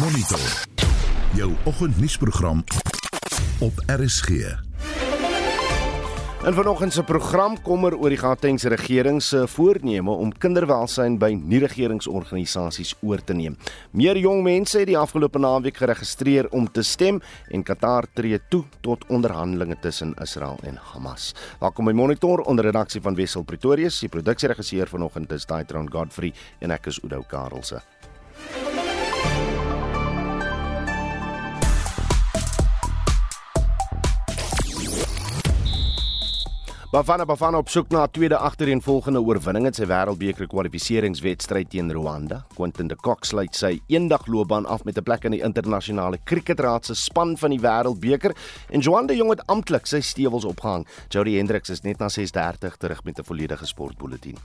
Monitor. Jou oggendnuusprogram op RSG. En vanoggend se program kommer oor die Gautengse regering se voorneme om kinderwelsyn by nie-regeringsorganisasies oor te neem. Meer jong mense het die afgelope naweek geregistreer om te stem en Qatar tree toe tot onderhandelinge tussen Israel en Hamas. Welkom by Monitor onder redaksie van Wessel Pretorius. Die produksieregisseur vanoggend is Daitron Godfrey en ek is Udo Karelse. Bafana Bafana op soek na 'n tweede agtereenvolgende oorwinning in sy wêreldbeker kwalifikasiewedstryd teen Rwanda. Quentin de Kock sluit sy eendagloopbaan af met 'n plek in die internasionale kriketraad se span van die wêreldbeker en Johan de Jong het amptelik sy stewels opgehang. Jody Hendricks is net na 6:30 terug met 'n volledige sportbulletin.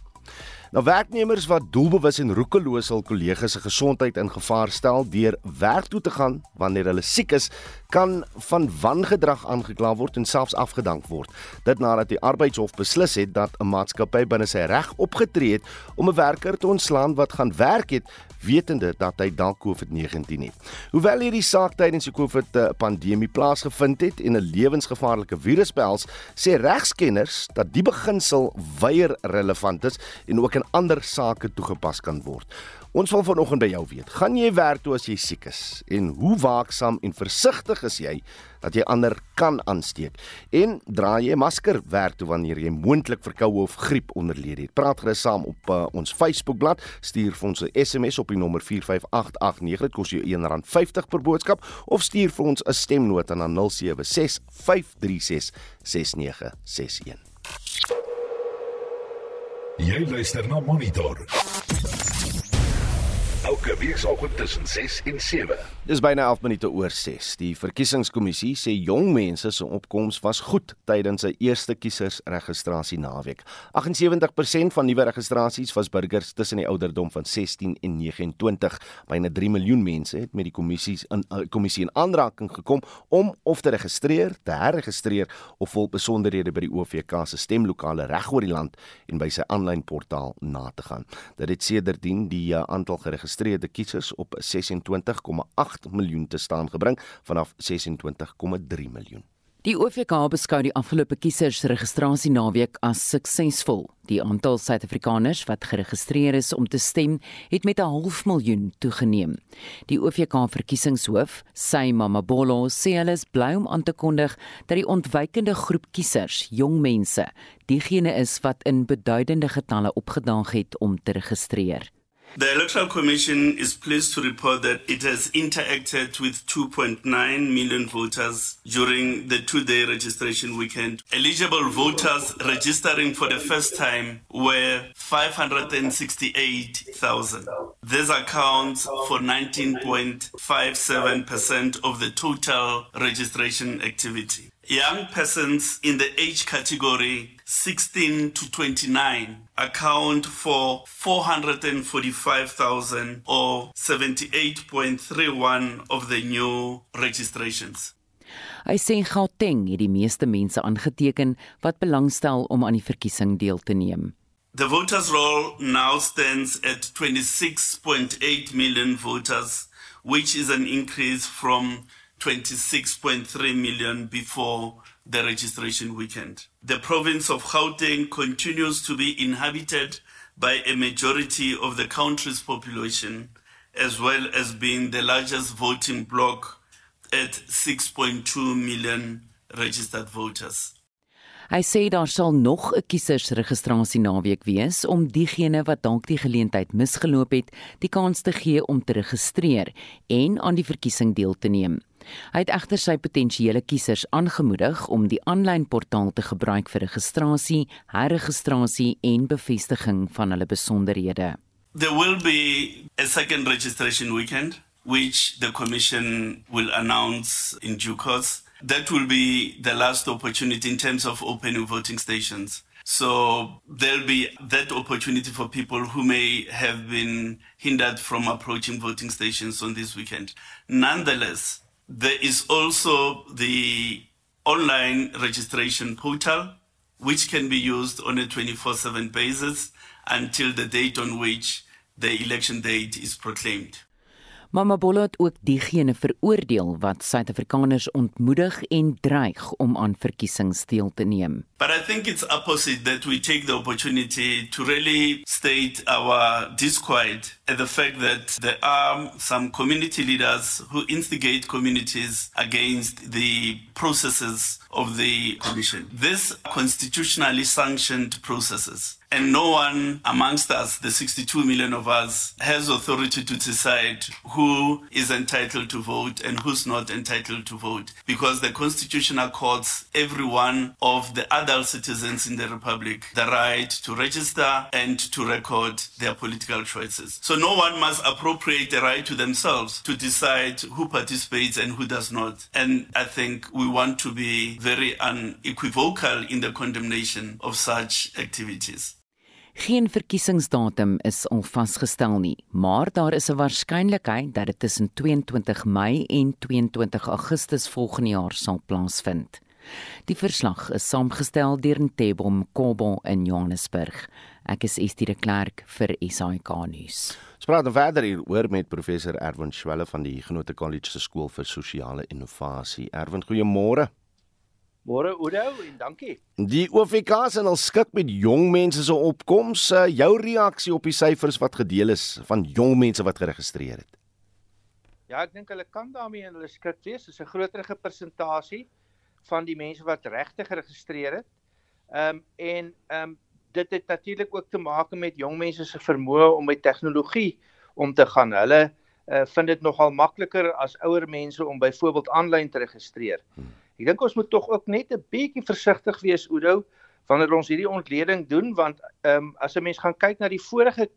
Nou werknemers wat doelbewus en roekeloos hul kollegas se gesondheid in gevaar stel deur werk toe te gaan wanneer hulle siek is, kan van wangedrag aangekla word en selfs afgedank word. Dit nadat die arbeidshof beslis het dat 'n maatskappy binne sy reg opgetree het om 'n werker te ontslaan wat gaan werk het wetende dat hy dalk COVID-19 het. Hoewel hierdie saak tydens die COVID-pandemie plaasgevind het en 'n lewensgevaarlike virus behels, sê regskenners dat die beginsel weier relevant is en ook in ander sake toegepas kan word. Ons wil vanoggend by jou weet, gaan jy werk toe as jy siek is en hoe waaksaam en versigtig is jy dat jy ander kan aansteek? En dra jy 'n masker werk toe wanneer jy moontlik verkoue of griep onderlede het? Praat gerus saam op uh, ons Facebookblad, stuur vir ons 'n SMS op die nommer 45889, dit kos jou R1.50 per boodskap of stuur vir ons 'n stemnota na 0765366961. Jy luister na Monitor. Elke weekoggend tussen 6 en 7. Dis byna 11 minute oor 6. Die verkiesingskommissie sê jong mense se opkoms was goed tydens sy eerste kiesersregistrasie naweek. 78% van nuwe registrasies was burgers tussen die ouderdom van 16 en 29. Byna 3 miljoen mense het met die kommissie in uh, kommissie in aanraking gekom om of te registreer, te herregistreer of vol besonderhede by die OVK se stemlokale reg oor die land en by sy aanlyn portaal na te gaan. Dit het sedertdien die uh, aantal geregistreerde kiesers op 26,8 miljoen te staan gebring vanaf 26,3 miljoen. Die OVK beskou die afgelope kiesersregistrasie naweek as suksesvol. Die aantal Suid-Afrikaners wat geregistreer is om te stem, het met 'n half miljoen toegeneem. Die OVK verkiesingshoof, Sy Mamabolo, sê hulle is bly om aan te kondig dat die ontwykende groep kiesers, jong mense, diegene is wat in beduidende getalle opgedaag het om te registreer. The Electoral Commission is pleased to report that it has interacted with 2.9 million voters during the two day registration weekend. Eligible voters registering for the first time were 568,000. This accounts for 19.57% of the total registration activity. Young persons in the age category 16 to 29 account for 445,000 or 78.31 of the new registrations. Hy sê Gauteng het die meeste mense aangeteken wat belangstel om aan die verkiesing deel te neem. The voters roll now stands at 26.8 million voters, which is an increase from 26.3 million before the registration weekend. The province of Gauteng continues to be inhabited by a majority of the country's population, as well as being the largest voting bloc at 6.2 million registered voters. Hy sê daar sal nog 'n kiesersregistrasie naweek wees om diegene wat dalk die geleentheid misgeloop het, die kans te gee om te registreer en aan die verkiesing deel te neem. Hy het egter sy potensiële kiesers aangemoedig om die aanlyn portaal te gebruik vir registrasie, herregistrasie en bevestiging van hulle besonderhede. There will be a second registration weekend which the commission will announce in due course. That will be the last opportunity in terms of opening voting stations. So there'll be that opportunity for people who may have been hindered from approaching voting stations on this weekend. Nonetheless, there is also the online registration portal, which can be used on a 24 7 basis until the date on which the election date is proclaimed. Mamabolo het ook diegene veroordeel wat Suid-Afrikaners ontmoedig en dreig om aan verkiesings deel te neem. But I think it's opposite that we take the opportunity to really state our disquiet at the fact that there are some community leaders who instigate communities against the processes of the commission. This constitutionally sanctioned processes and no one amongst us, the 62 million of us, has authority to decide who is entitled to vote and who's not entitled to vote because the constitutional courts every one of the adult citizens in the republic the right to register and to record their political choices. So no one must appropriate the right to themselves to decide who participates and who does not. And I think we want to be very unequivocal in the condemnation of such activities. Geen verkiesingsdatum is al vasgestel nie, maar daar is 'n waarskynlikheid dat dit tussen 22 Mei en 22 Augustus volgende jaar sal plaasvind. Die verslag is saamgestel deur Ntebo Mkobo in Johannesburg. Ek is Estie de Klerk vir SAK nuus. Ons praat nou verder hier oor met professor Erwin Schwelle van die Genote College se skool vir sosiale innovasie. Erwin, goeiemôre. Môre Oudo en dankie. Die OFK se al skik met jong mense se opkoms. Uh, jou reaksie op die syfers wat gedeel is van jong mense wat geregistreer het? Ja, ek dink hulle kan daarmee in hulle skik wees. Dit is 'n groter persentasie van die mense wat regtig geregistreer het. Ehm um, en ehm um, dit het natuurlik ook te maak met jong mense se vermoë om met tegnologie om te gaan. Hulle uh, vind dit nogal makliker as ouer mense om byvoorbeeld aanlyn te registreer. Hmm. Ek dink ons moet tog ook net 'n bietjie versigtig wees Oudo wanneer ons hierdie ontleding doen want ehm um, as 'n mens gaan kyk na die vorige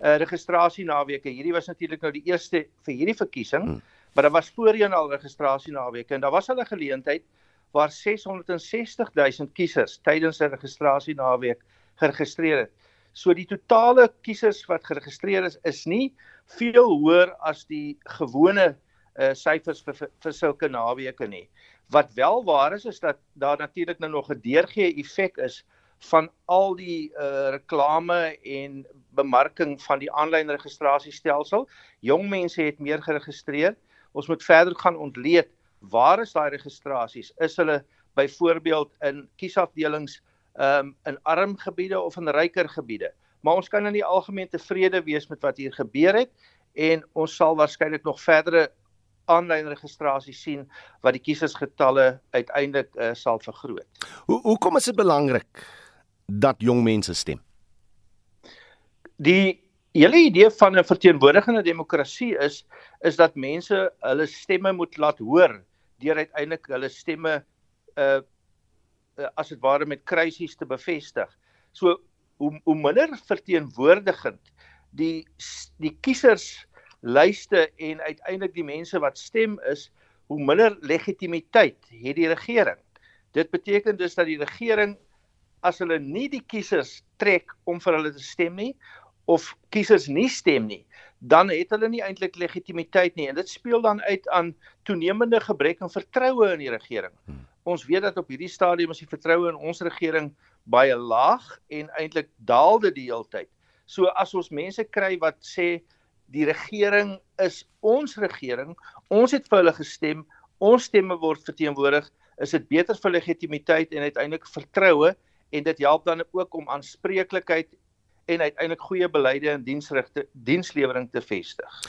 uh, registrasie naweke, hierdie was natuurlik nou die eerste vir hierdie verkiesing, hmm. maar daar was voorheen al registrasie naweke en daar was al 'n geleentheid waar 660 000 kiesers tydens 'n registrasie naweek geregistreer het. So die totale kiesers wat geregistreer is is nie veel hoër as die gewone uh, syfers vir, vir, vir sulke naweke nie. Wat wel waar is is dat daar natuurlik nou nog 'n deurgee effek is van al die uh, reklame en bemarking van die aanlyn registrasiestelsel. Jong mense het meer geregistreer. Ons moet verder gaan ontleed waar is daai registrasies? Is hulle byvoorbeeld in kiesafdelings um, in arm gebiede of in ryker gebiede? Maar ons kan in die algemeen tevrede wees met wat hier gebeur het en ons sal waarskynlik nog verdere aanlyn registrasie sien wat die kiesersgetalle uiteindelik uh, sal vergroot. Hoe hoekom is dit belangrik dat jong mense stem? Die hele idee van 'n verteenwoordigende demokrasie is is dat mense hulle stemme moet laat hoor deur uiteindelik hulle stemme uh, uh as dit ware met kruisies te bevestig. So hoe hoe minder verteenwoordigend die die kiesers lyste en uiteindelik die mense wat stem is, hoe minder legitimiteit het die regering. Dit beteken dus dat die regering as hulle nie die kiesers trek om vir hulle te stem nie of kiesers nie stem nie, dan het hulle nie eintlik legitimiteit nie en dit speel dan uit aan toenemende gebrek aan vertroue in die regering. Hmm. Ons weet dat op hierdie stadium is die vertroue in ons regering baie laag en eintlik daal dit die hele tyd. So as ons mense kry wat sê die regering is ons regering. Ons het vir hulle gestem. Ons stemme word verteenwoordig. Is dit beter vir legitimiteit en uiteindelik vertroue en dit help dan ook om aanspreeklikheid en uiteindelik goeie beleide en diensrigte dienslewering te vestig.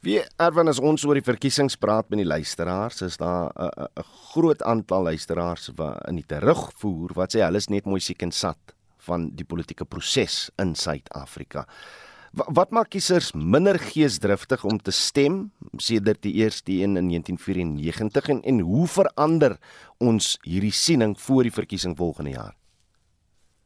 Wie ervan as ons oor die verkiesings praat met die luisteraars, is daar 'n groot aantal luisteraars wat in die terugvoer wat sê hulle is net mooi siek en sat van die politieke proses in Suid-Afrika. Wat maak kiesers minder geesdriftig om te stem sedert die eerste een in 1994 en en hoe verander ons hierdie siening voor die verkiesing volgende jaar?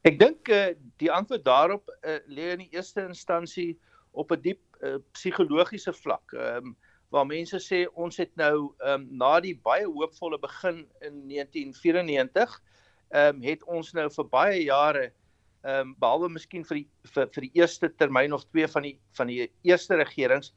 Ek dink uh, die antwoord daarop uh, lê in die eerste instansie op 'n diep uh, psigologiese vlak. Ehm um, waar mense sê ons het nou ehm um, na die baie hoopvolle begin in 1994 ehm um, het ons nou vir baie jare ehm um, behalwe miskien vir die vir, vir die eerste termyn of twee van die van die eerste regerings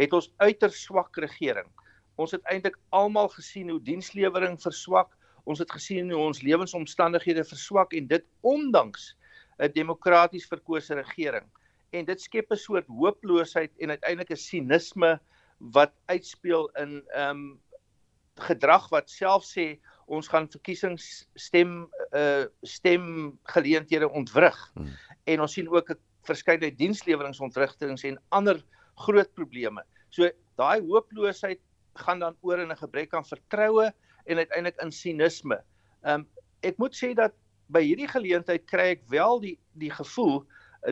het ons uiters swak regering. Ons het eintlik almal gesien hoe dienslewering verswak. Ons het gesien hoe ons lewensomstandighede verswak en dit ondanks 'n demokraties verkose regering. En dit skep 'n soort hooploosheid en uiteindelik 'n sinisme wat uitspeel in ehm um, gedrag wat self sê ons gaan verkiesings stem uh stem geleenthede ontwrig. Hmm. En ons sien ook 'n verskeidenheid diensleweringontwrigtinge en ander groot probleme. So daai hooploosheid gaan dan oor in 'n gebrek aan vertroue en uiteindelik in sinisme. Ehm um, ek moet sê dat by hierdie geleentheid kry ek wel die die gevoel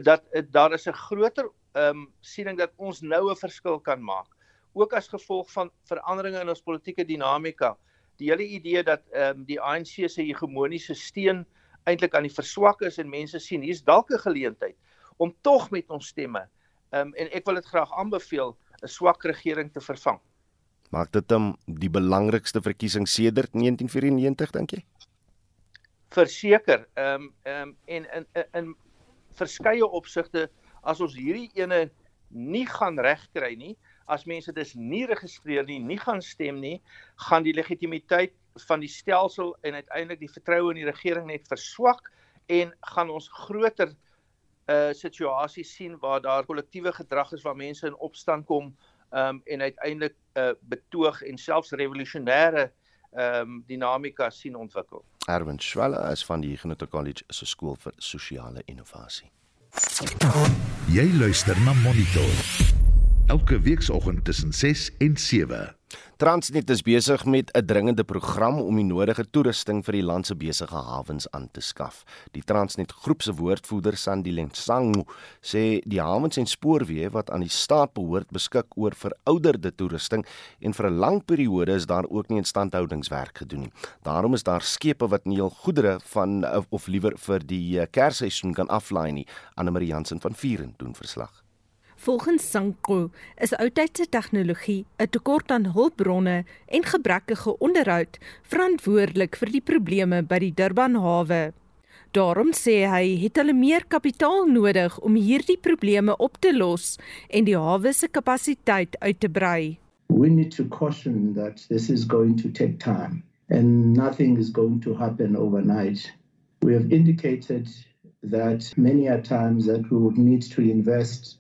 dat uh, daar is 'n groter ehm um, siening dat ons nou 'n verskil kan maak. Ook as gevolg van veranderinge in ons politieke dinamika. Die hele idee dat ehm um, die ANC se hegemoniese steen eintlik aan die verswak is en mense sien hier's dalk 'n geleentheid om tog met ons stemme ehm um, en ek wil dit graag aanbeveel 'n swak regering te vervang. Maak dit dan die belangrikste verkiesing sedert 1994 dink jy? Verseker, ehm um, ehm um, en in in, in verskeie opsigte as ons hierdie ene nie gaan regkry nie, as mense dis nie registreer nie, nie gaan stem nie, gaan die legitimiteit van die stelsel en uiteindelik die vertroue in die regering net verswak en gaan ons groter uh, situasie sien waar daar kollektiewe gedrag is waar mense in opstand kom um, en uiteindelik 'n uh, betoog en selfs revolusionêre um, dinamika sien ontwikkel. Erwin Schwelle is van die Huguenot College se skool vir sosiale innovasie. Jy luister na Monitor. Elke weekoggend tussen 6 en 7. Transnet is besig met 'n dringende program om die nodige toerusting vir die land se besige hawens aan te skaf. Die Transnet groep se woordvoerder Sandile Sangu sê die hawens en spoorweë wat aan die staat behoort beskik oor verouderde toerusting en vir 'n lang periode is daar ook nie instandhoudingswerk gedoen nie. Daarom is daar skepe wat nie hul goedere van of liewer vir die eh, Kersseisoen kan aflaai nie. Anne Marie Jansen van Vuren doen verslag. Volgens Sanko is oudtydse tegnologie, 'n tekort aan hulpbronne en gebrekkige onderhoud verantwoordelik vir die probleme by die Durban hawe. Daarom sê hy het hulle meer kapitaal nodig om hierdie probleme op te los en die hawe se kapasiteit uit te brei. We need to caution that this is going to take time and nothing is going to happen overnight. We have indicated that many a times that we would need to invest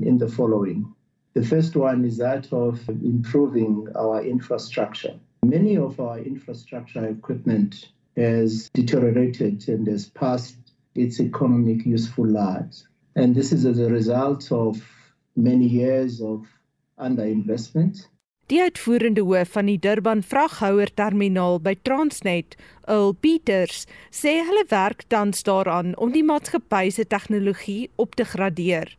in the following. The first one is that of improving our infrastructure. Many of our infrastructure equipment has deteriorated and has passed its economic useful lives. And this is as a result of many years of underinvestment. Die uitvoerende hoof van die Durban vraghouer terminaal by Transnet, Earl Peters, sê hulle werk tans daaraan om die maatskappy se tegnologie op te gradeer.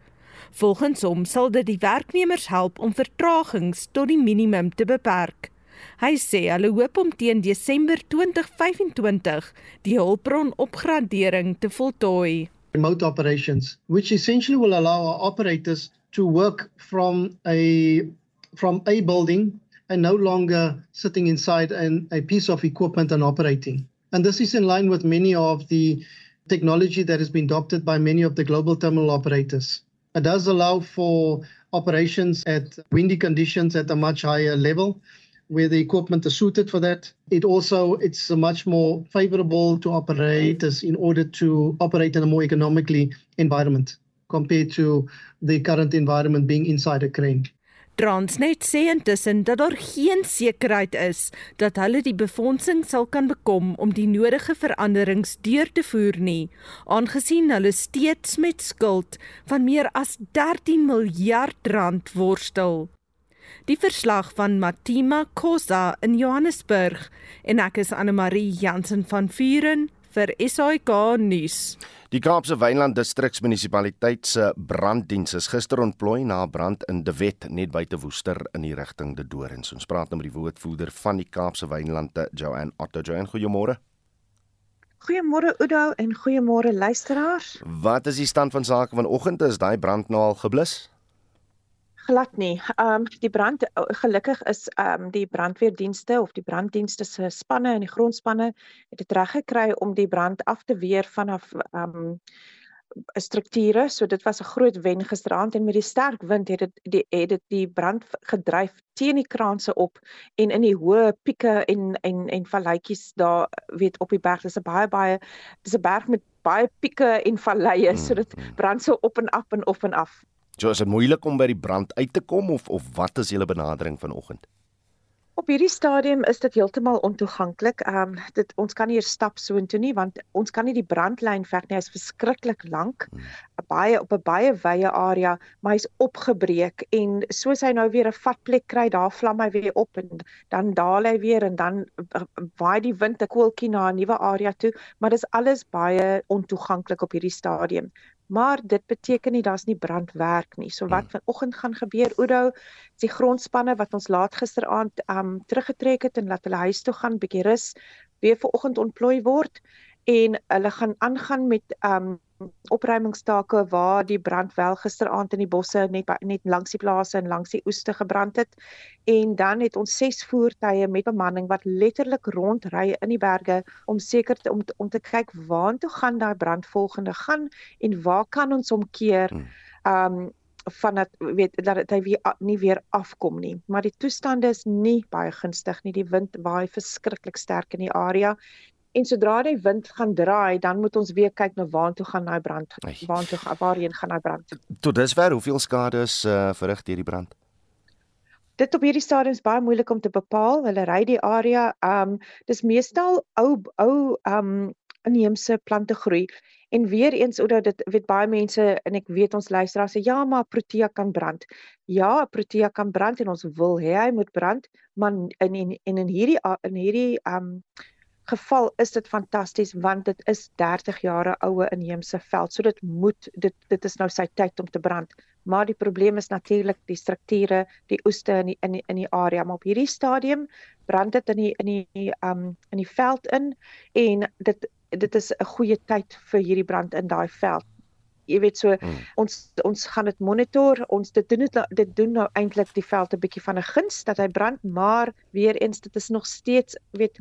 Volgens hom sal dit die werknemers help om vertragings tot die minimum te beperk. Hy sê hulle hoop om teen Desember 2025 die hulpbron opgradering te voltooi. Remote operations which essentially will allow our operators to work from a from a building and no longer sitting inside an, a piece of equipment and operating. And this is in line with many of the technology that has been adopted by many of the global terminal operators. It does allow for operations at windy conditions at a much higher level where the equipment is suited for that. It also it's much more favorable to operators in order to operate in a more economically environment compared to the current environment being inside a crane. Transnet sê intussen dat daar geen sekerheid is dat hulle die befondsing sal kan bekom om die nodige veranderings deur te voer nie, aangesien hulle steeds met skuld van meer as 13 miljard rand worstel. Die verslag van Matima Khosa in Johannesburg en ek is Anne Marie Jansen van Vuren vir SAK nuus. Die Kaapse Wynland Distriksmunisipaliteit se branddiens is gister ontplooi na 'n brand in De Wet net buite Woester in die rigting De Dorings. Ons praat nou met die woordvoerder van die Kaapse Wynlande, Joanne Otto. Joanne, goeiemôre. Goeiemôre Udo en goeiemôre luisteraars. Wat is die stand van sake vanoggend? Is daai brand nou al geblus? Glad nie. Ehm um, die brand gelukkig is ehm um, die brandweerdienste of die branddienste se spanne en die grondspanne het dit reg gekry om die brand af te weer vanaf ehm um, strukture. So dit was 'n groot wen gisteraand en met die sterk wind het dit die het dit die brand gedryf teen die kraanse op en in die hoë pieke en en en valletjies daar weet op die berg. Dis 'n baie baie dis 'n berg met baie pieke en valleie, so dit mm, mm. brand so op en af en op en af So is dit moeilik om by die brand uit te kom of of wat is julle benadering vanoggend? Op hierdie stadium is dit heeltemal ontoeganklik. Ehm um, dit ons kan nie eers stap so intoe nie want ons kan nie die brandlyn veg nie. Hy's verskriklik lank. Hmm. Baie op 'n baie wye area, maar hy's opgebreek en soos hy nou weer 'n vat plek kry, daar vlam hy weer op en dan daal hy weer en dan waai die wind 'n koeltjie na 'n nuwe area toe, maar dis alles baie ontoeganklik op hierdie stadium maar dit beteken nie daar's nie brandwerk nie. So wat hmm. vanoggend gaan gebeur, Oudo, is die grondspanne wat ons laat gisteraand um teruggetrek het en laat hulle huis toe gaan, bietjie rus, weer vanoggend ontplooi word en hulle gaan aangaan met um opruimingstake waar die brand wel gisteraand in die bosse net net langs die plase en langs die oeste gebrand het. En dan het ons ses voertuie met bemanning wat letterlik rondry in die berge om seker te, om om te kyk waartoe gaan daai brand volgende gaan en waar kan ons hom keer hmm. um van dat weet dat hy weer nie weer afkom nie. Maar die toestande is nie baie gunstig nie. Die wind waai verskriklik sterk in die area En sodra die wind gaan draai, dan moet ons weer kyk na waartoe gaan daai brand, waartoe waarheen gaan daai brand. Tot dusver, hoeveel skade is uh, verrig deur die brand? Dit op hierdie stadium is baie moeilik om te bepaal. Hulle ry die area, ehm um, dis meestal ou ou ehm um, inheemse plante groei. En weer eens omdat dit weet baie mense en ek weet ons luisteraars sê ja, maar protea kan brand. Ja, protea kan brand en ons wil hê hy moet brand, maar in en in, in hierdie in hierdie ehm um, geval is dit fantasties want dit is 30 jare oue inheemse veld. So dit moet dit dit is nou sy tyd om te brand. Maar die probleem is natuurlik die strukture, die oeste in die, in die, in die area. Maar op hierdie stadium brand dit in die in die um in die veld in en dit dit is 'n goeie tyd vir hierdie brand in daai veld. Jy weet so hmm. ons ons gaan dit monitor. Ons dit doen dit dit doen nou eintlik die veld 'n bietjie van 'n guns dat hy brand, maar weer eens dit is nog steeds weet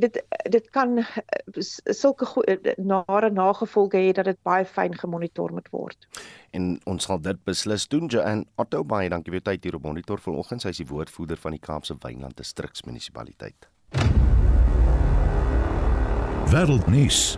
dit dit kan eh, sulke eh, nare nagevolge hê dat dit baie fyn gemonitor moet word. En ons sal dit beslis doen. Joanne Otto baie dankie vir tyd hier op monitor vanoggend. Sy is die woordvoerder van die Kaapse Wynland Distriks Munisipaliteit. Wêreldnuus.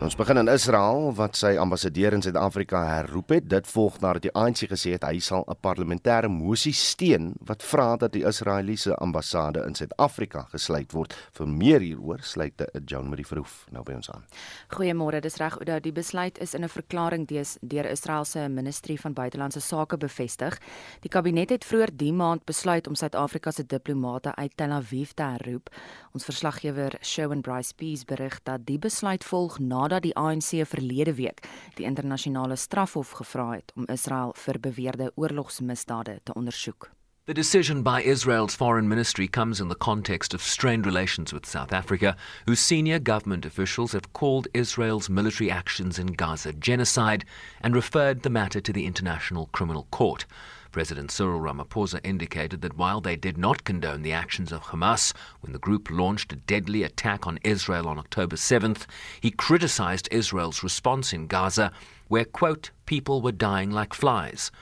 Ons begin in Israel wat sy ambassadeur in Suid-Afrika herroep het. Dit volg nadat die ANC gesê het hy sal 'n parlementêre mosie steun wat vra dat die Israeliese ambassade in Suid-Afrika gesluit word. Vir meer hieroor sluit 'n Joan Marie Verhoef nou by ons aan. Goeiemôre, dis reg dat die besluit is in 'n verklaring deur Israel se Ministerie van Buitelandse Sake bevestig. Die kabinet het vroeër die maand besluit om Suid-Afrika se diplomate uit Tel Aviv te herroep. Ons verslaggewer Shaun Bryce Peace berig dat die besluit volg na nadat die ANC verlede week die internasionale strafhof gevra het om Israel vir beweerde oorlogsmisdade te ondersoek. The decision by Israel's foreign ministry comes in the context of strained relations with South Africa, whose senior government officials have called Israel's military actions in Gaza genocide and referred the matter to the International Criminal Court. President Cyril Ramaphosa indicated that while they did not condone the actions of Hamas when the group launched a deadly attack on Israel on October 7th, he criticized Israel's response in Gaza, where, quote, people were dying like flies.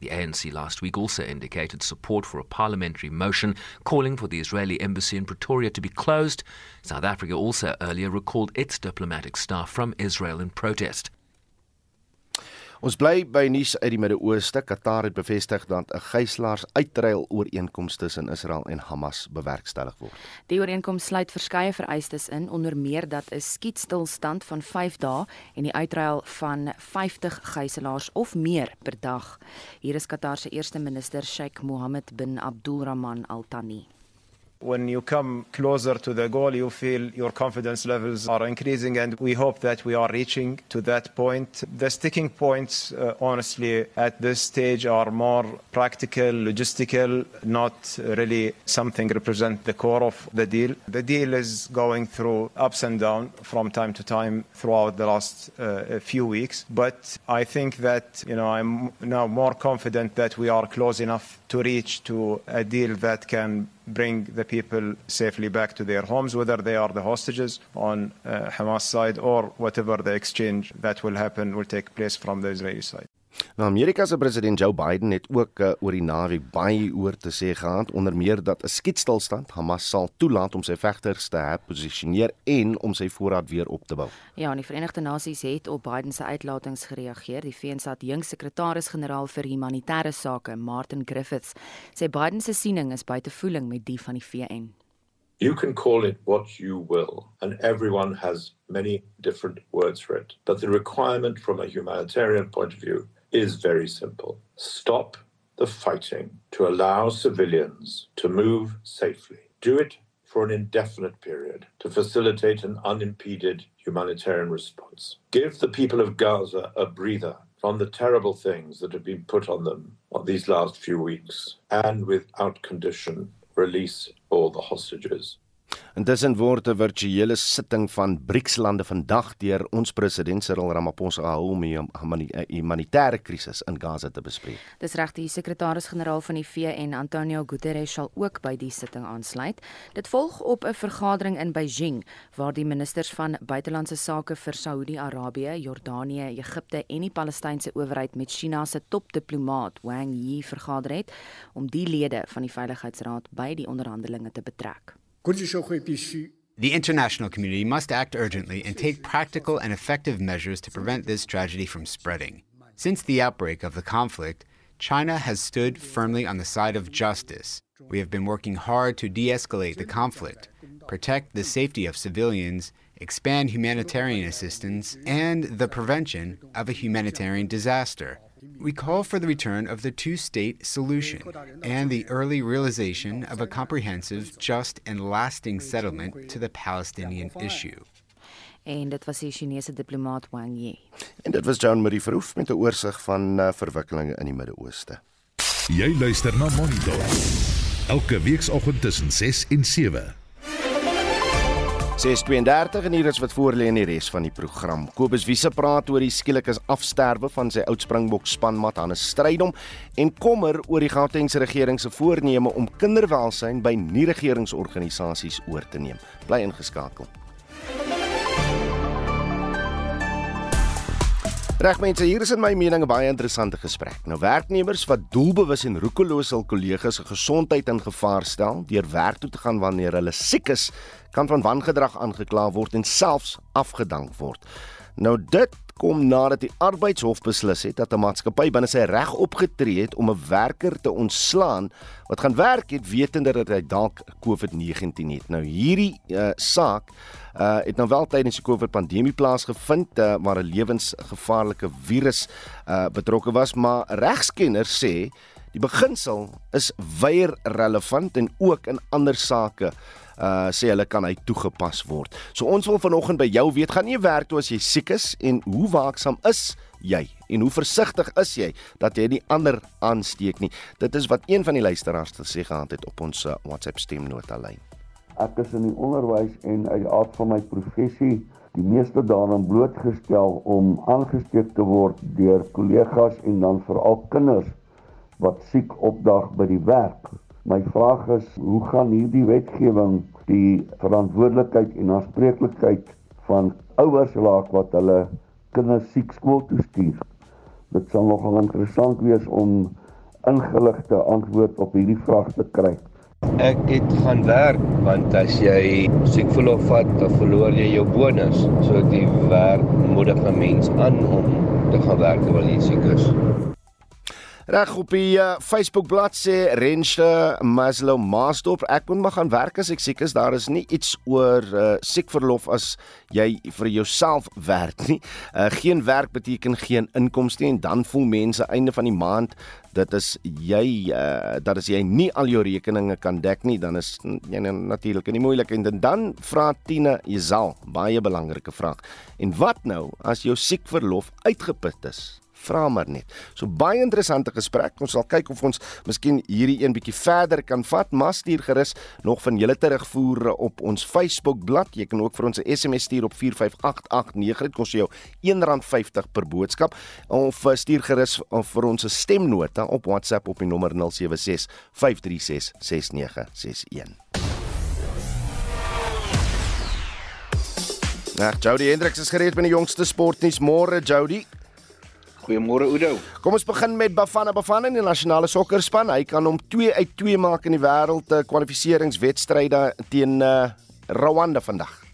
The ANC last week also indicated support for a parliamentary motion calling for the Israeli embassy in Pretoria to be closed. South Africa also earlier recalled its diplomatic staff from Israel in protest. Ons bly by nuus uit die Midde-Ooste. Qatar het bevestig dat 'n gijslaers uitruil ooreenkoms tussen Israel en Hamas bewerkstellig word. Die ooreenkoms sluit verskeie vereistes in, onder meer dat 'n skietstilstand van 5 dae en die uitruil van 50 gijslaers of meer per dag. Hier is Qatar se eerste minister Sheikh Mohammed bin Abdulrahman Al Thani. When you come closer to the goal, you feel your confidence levels are increasing, and we hope that we are reaching to that point. The sticking points, uh, honestly, at this stage are more practical, logistical, not really something represent the core of the deal. The deal is going through ups and downs from time to time throughout the last uh, few weeks, but I think that you know I'm now more confident that we are close enough to reach to a deal that can bring the people safely back to their homes, whether they are the hostages on uh, Hamas side or whatever the exchange that will happen will take place from the Israeli side. Nou Amerika se president Joe Biden het ook uh, oor die naweek baie oor te sê gehad onder meer dat 'n skietstilstand Hamas sal toelaat om sy vegters te herposisioneer en om sy voorraad weer op te bou. Ja, en die Verenigde Nasies het op Biden se uitlatings gereageer. Die VN se adjunks sekretaris-generaal vir humanitêre sake, Martin Griffiths, sê Biden se siening is buite voeling met die van die VN. You can call it what you will, and everyone has many different words for it. But the requirement from a humanitarian point of view is very simple stop the fighting to allow civilians to move safely. Do it for an indefinite period to facilitate an unimpeded humanitarian response. Give the people of Gaza a breather from the terrible things that have been put on them these last few weeks, and without condition, release all the hostages. Intussen word 'n virtuele sitting van BRICS-lande vandag deur ons president Cyril Ramaphosa gehou om die humanitêre krisis in Gaza te bespreek. Dis reg die sekretaris-generaal van die VN, Antonio Guterres, sal ook by die sitting aansluit. Dit volg op 'n vergadering in Beijing waar die ministers van buitelandse sake vir Saudi-Arabië, Jordanië, Egipte en die Palestynse owerheid met China se topdiplomaat Wang Yi vergader het om die lede van die Veiligheidsraad by die onderhandelinge te betrek. The international community must act urgently and take practical and effective measures to prevent this tragedy from spreading. Since the outbreak of the conflict, China has stood firmly on the side of justice. We have been working hard to de escalate the conflict, protect the safety of civilians, expand humanitarian assistance, and the prevention of a humanitarian disaster. We call for the return of the two state solution and the early realization of a comprehensive, just, and lasting settlement to the Palestinian issue. En dit was die Chinese diplomaat Wang Yi. En dit was John Marie Verhoef met 'n oorsig van uh, verwikkelinge in die Midde-Ooste. Jy luister na Monitor. Elke weekoggend tussen 6 en 7. 6:32 en hier is wat voor lê in die res van die program. Kobus Wiese praat oor die skielike afsterwe van sy oud Springbok spanmat Hannes Strydom en kommer oor die Gautengse regering se voorneme om kinderwelsyn by nie-regeringsorganisasies oor te neem. Bly ingeskakel. Reg mense, hier is in my mening 'n baie interessante gesprek. Nou werknemers wat doelbewus en roekeloos hul kollegas se gesondheid in gevaar stel deur werk toe te gaan wanneer hulle siek is, kan van wangedrag aangekla word en selfs afgedank word. Nou dit kom nadat die arbeidshof beslis het dat 'n maatskappy binne sy reg opgetree het om 'n werker te ontslaan wat gaan werk het wetende dat hy dalk COVID-19 het. Nou hierdie uh, saak uh, het nou wel tydens die COVID pandemie plaasgevind uh, waar 'n lewensgevaarlike virus uh, betrokke was, maar regskenners sê die beginsel is weier relevant en ook in ander sake uh sê hulle kan hy toegepas word. So ons wil vanoggend by jou weet, gaan nie werk toe as jy siek is en hoe waaksaam is jy en hoe versigtig is jy dat jy nie ander aansteek nie. Dit is wat een van die luisteraars gesê gehad het op ons uh, WhatsApp stemnota lyn. Ek is in die onderwys en uit aard van my professie die meeste daaraan blootgestel om aangesteek te word deur kollegas en dan veral kinders wat siek opdag by die werk. My vraag is, hoe gaan hierdie wetgewing die verantwoordelikheid en aanspreeklikheid van ouers laat wat hulle kinders siek skool toe stuur? Dit sal nogal interessant wees om ingeligte antwoord op hierdie vraag te kry. Ek het gaan werk want as jy siek verlof vat, dan verloor jy jou bonus. So die werk moedig 'n mens aan om te gaan werk terwyl jy siek is. Reg op die uh, Facebook bladsy Rensche Maslow Maasdorp. Ek moet maar gaan werk as ek siek is. Daar is nie iets oor uh, siekverlof as jy vir jouself werk nie. Uh, geen werk beteken geen inkomste en dan voel mense einde van die maand dit is jy uh, dat as jy nie al jou rekeninge kan dek nie dan is jy natuurlik in die moeilikheid en dan vra Tine Jezal baie belangrike vraag. En wat nou as jou siekverlof uitgeput is vra maar net. So baie interessante gesprek. Ons sal kyk of ons miskien hierdie een bietjie verder kan vat. Maar stuur gerus nog van julle terugvoer op ons Facebook bladsy. Jy kan ook vir ons 'n SMS stuur op 45889. Dit kos jou R1.50 per boodskap. Of eh, stuur gerus vir ons 'n stemnota op WhatsApp op die nommer 076 536 6961. Ja, Jody Hendriks is gereed met die jongste sportnuus môre, Jody. Goeiemôre Oudo. Kom ons begin met Bafana Bafana in die nasionale sokkerspan. Hy kan hom 2 uit 2 maak in die wêreld kwalifikasiewedstryde teen uh, Rwanda vandag.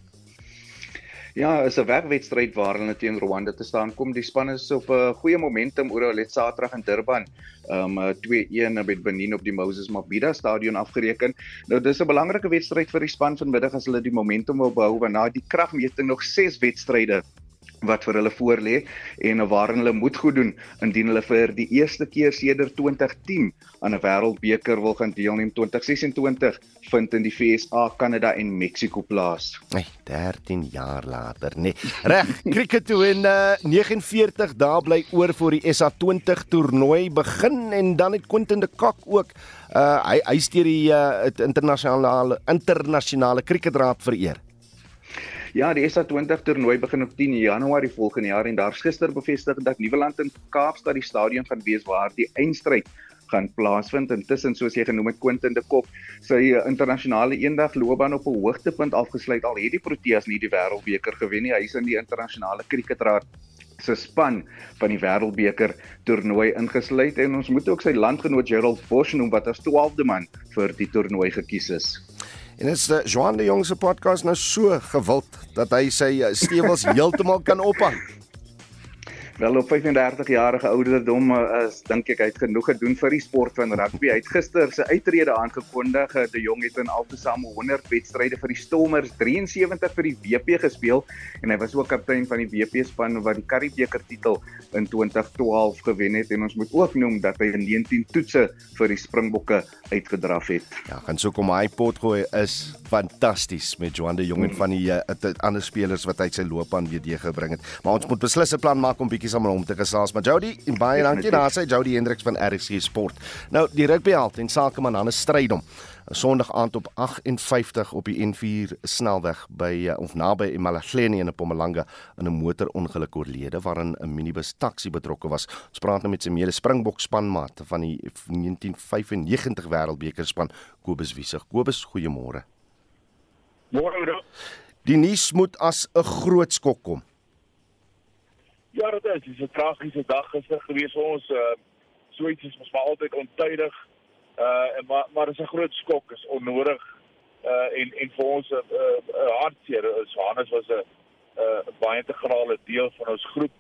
Ja, is 'n wegwedstryd waar hulle teen Rwanda te staan kom. Die span is op 'n uh, goeie momentum oor hulle Saterdag in Durban. Um uh, 2-1 met Benin op die Moses Mabhida stadion afgereken. Nou dis 'n belangrike wedstryd vir die span vanmiddag as hulle die momentum wil behou want na die kragmeting nog 6 wedstryde wat vir hulle voorlê en waarin hulle moet goed doen indien hulle vir die eerste keer sedert 2010 aan 'n wêreldbeker wil gaan deelneem 2026 vind in die FSA, Kanada en Mexiko plaas. Nee, 13 jaar later, nee. Reg, cricket toe en uh, 49 dae bly oor vir die SA20 toernooi begin en dan het Quentin de Kock ook uh, hy hy steur die uh, internasionale internasionale cricketraad vereer. Ja, die SA20 toernooi begin op 10 Januarie volgende jaar en daar's gister bevestig dat Nieuweland in Kaapstad die stadion gaan wees waar die eindstryd gaan plaasvind. Intussen soos jy genoem het Quentin de Kok, sy eh, internasionale eendagloopbaan op 'n hoogtepunt afgesluit al het die Proteas nie die Wêreldbeker gewen nie. Hy is in die internasionale kriketraad se span van die Wêreldbeker toernooi ingesluit en ons moet ook sy landgenoot Gerald Bosch noem wat as 12de man vir die toernooi gekies is. En dit is uh, Johan de Jong se podcast nou so gewild dat hy sy stewels heeltemal kan ophang. Wel op 35 jarige ouderdom uh, is dink ek hy het genoeg gedoen vir die sport van rugby. Hy het gister sy uittrede aangekondig. Uh, de Jong het in altesaam 100 wedstryde vir die Stormers, 73 vir die WP gespeel en hy was ook kaptein van die WP span wat die Karibeker titel in 2012 gewen het en ons moet ook noem dat hy in 19 toetse vir die Springbokke uitgedraf het. Ja, gaan so kom hy potgooi is fantasties met Johan de Jong en van die uh, ander spelers wat hy sy loopbaan weer deurgebring het. Maar ons moet beslis 'n plan maak om bietjie saam met hom te gesels. Maar Jody, en baie dankie daar sê Jody Hendriks van RC Sport. Nou die rugbyheld en sakeman Hannes Strydom. Sondag aand op 58 op die N4 snelweg by eh, of naby Emalahleni in Mpumalanga in 'n motorongeluk oorlede waarin 'n minibus taxi betrokke was. Ons praat nou met sy mede Springbok spanmaat van die 1995 Wêreldbeker span Kobus Wiesig. Kobus, goeiemôre. Môre. Die nuus moet as 'n groot skok kom. Ja, dit is. Dit is 'n tragiese dag gister gewees vir ons. Uh so iets is mos maar altyd ontydig. Uh en maar maar dit is 'n groot skok, is onnodig. Uh en en vir ons 'n uh, uh, uh, hartseer. Johannes was 'n 'n uh, baie integrale deel van ons groep.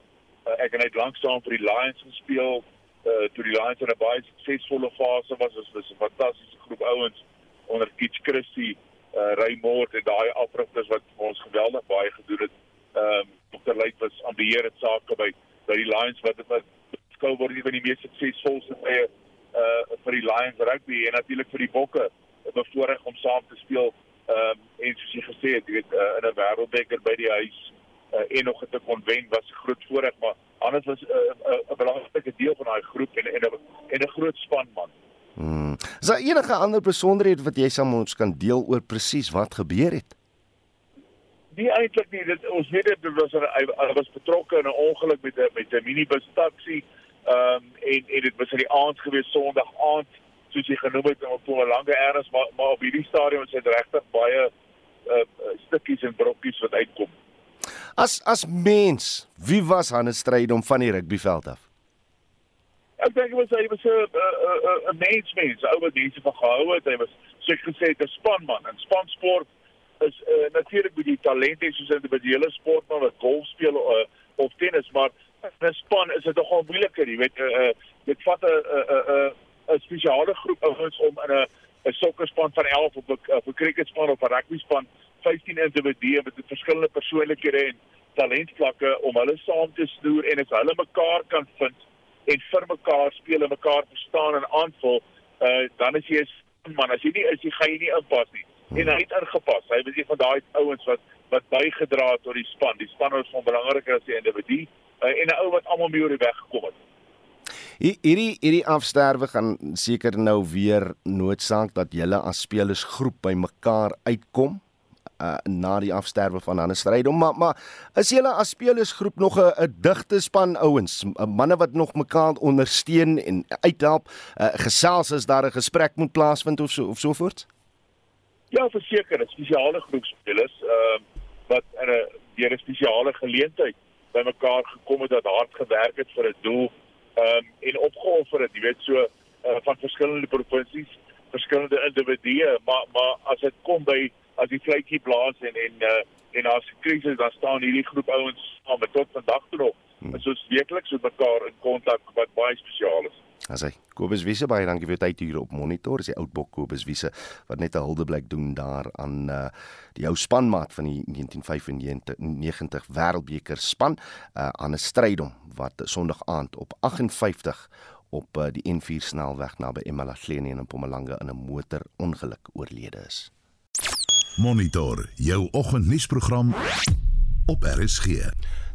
Uh, ek het net lank staan vir die Lions gespeel. Uh toe die Lions in 'n baie suksesvolle fase was, was was 'n fantastiese groep ouens onder Kitch Christie, uh Raymond en daai afrigters wat ons geweldig baie gedoen het. Ehm um, Dr. Lyk was aan beheer het sake by by die Lions wat wat skou word een van die mees suksesvolste tye uh vir die Lions rugby en natuurlik vir die Bokke bevoorreg om saam te speel ehm um, en soos jy gesê het jy weet uh, in 'n wêreldbeker by die huis uh, en nog te kon wen was 'n groot voorreg maar anders was 'n uh, uh, belangrike deel van daai groep en en 'n en 'n groot span man. Hmm. Is daar enige ander besonderhede wat jy saam ons kan deel oor presies wat gebeur het? Nie eintlik nie dit ons weet dit was er, hy, hy was betrokke in 'n ongeluk met 'n met 'n minibus taxi ehm um, en en dit was in die aand gewees Sondag aand soos jy genoem het op 'n lange erns maar maar op hierdie stadium is dit regtig baie uh, stukkies en brokkies wat uitkom. As as mens wie was Hannes stryd om van die rugbyveld af? Ek dink hy was hy was 'n 'n mens mens ou wat mense van gehou het. Hy was soos gesê 'n spanman in spansport is uh, natuurlik met die talente soos individuele sportman wat golf speel uh, of tennis, maar 'n span is dit nogal moeiliker, jy weet, uh, dit vat 'n 'n 'n spesiale groep ouens om in 'n 'n sokkerspan van 11 of 'n 'n cricketspan of 'n rugbyspan 15 individue met verskillende persoonlikhede en talentvlakke om hulle saam te snoer en as hulle mekaar kan vind en vir mekaar speel en mekaar verstaan en aanvul, uh, dan is jy 'n man. As jy nie is, jy gaan jy nie inpas nie en hy het ingepas. Hy was een van daai ouens wat wat bygedra het tot die span. Die span was van belangriker as die individu uh, en 'n ou wat almal mee oor die weg gekom het. Hierdie hierdie afsterwe gaan seker nou weer noodsaak dat julle as spelersgroep by mekaar uitkom uh, na die afsterwe van Hannes Strydom maar maar is julle as spelersgroep nog 'n 'n digte span ouens manne wat nog mekaar ondersteun en uithelp uh, gesels as daar 'n gesprek moet plaasvind of so of so voort Ja, verseker, spesiale groep spelers ehm uh, wat in 'n deur 'n spesiale geleentheid bymekaar gekom het wat hard gewerk het vir 'n doel um, en opgeoffer het, jy weet so uh, van verskillende provinsies, verskillende individue, maar maar as dit kom by as die vletjie blaas en en uh, en as 'n krisis dan staan hierdie groep ouens saam tot vandag toe nog. Hmm. Ons is werklik met mekaar in kontak wat baie spesiaal is. As hy Kobus Wiese baie dankie vir tyd hier op monitor. Is die oud bok Kobus Wiese wat net 'n huldeblyk doen daar aan uh die ou spanmaat van die 1995 Wêreldbeker span uh aan 'n strydom wat Sondag aand op 58 op uh, die N4 snelweg naby Emalahleni in Mpumalanga in 'n motorongeluk oorlede is. Monitor jou oggendnuusprogram op RSG.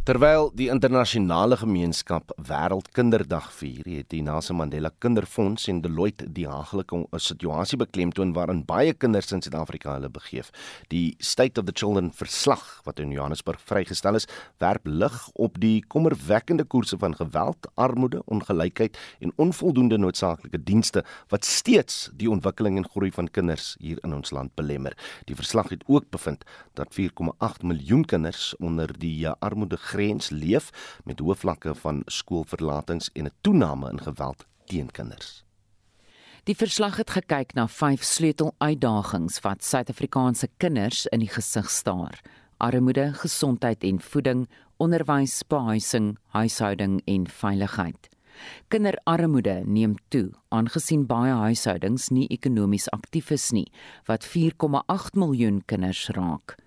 Terwyl die internasionale gemeenskap Wêreldkinderdag vier, het die Nelson Mandela Kinderfonds en Deloitte die haaglike situasie beklemtoon waarin baie kinders in Suid-Afrika hulle begeef. Die State of the Children verslag wat in Johannesburg vrygestel is, werp lig op die kommerwekkende koerse van geweld, armoede, ongelykheid en onvoldoende noodsaaklike dienste wat steeds die ontwikkeling en groei van kinders hier in ons land belemmer. Die verslag het ook bevind dat 4,8 miljoen kinders onder die armoede grens leef met hoë vlakke van skoolverlatings en 'n toename in geweld teen kinders. Die verslag het gekyk na vyf sleuteluitdagings wat Suid-Afrikaanse kinders in die gesig staar: armoede, gesondheid en voeding, onderwys, behuising, huishouding en veiligheid. Kinderarmoede neem toe aangesien baie huishoudings nie ekonomies aktief is nie, wat 4,8 miljoen kinders raak.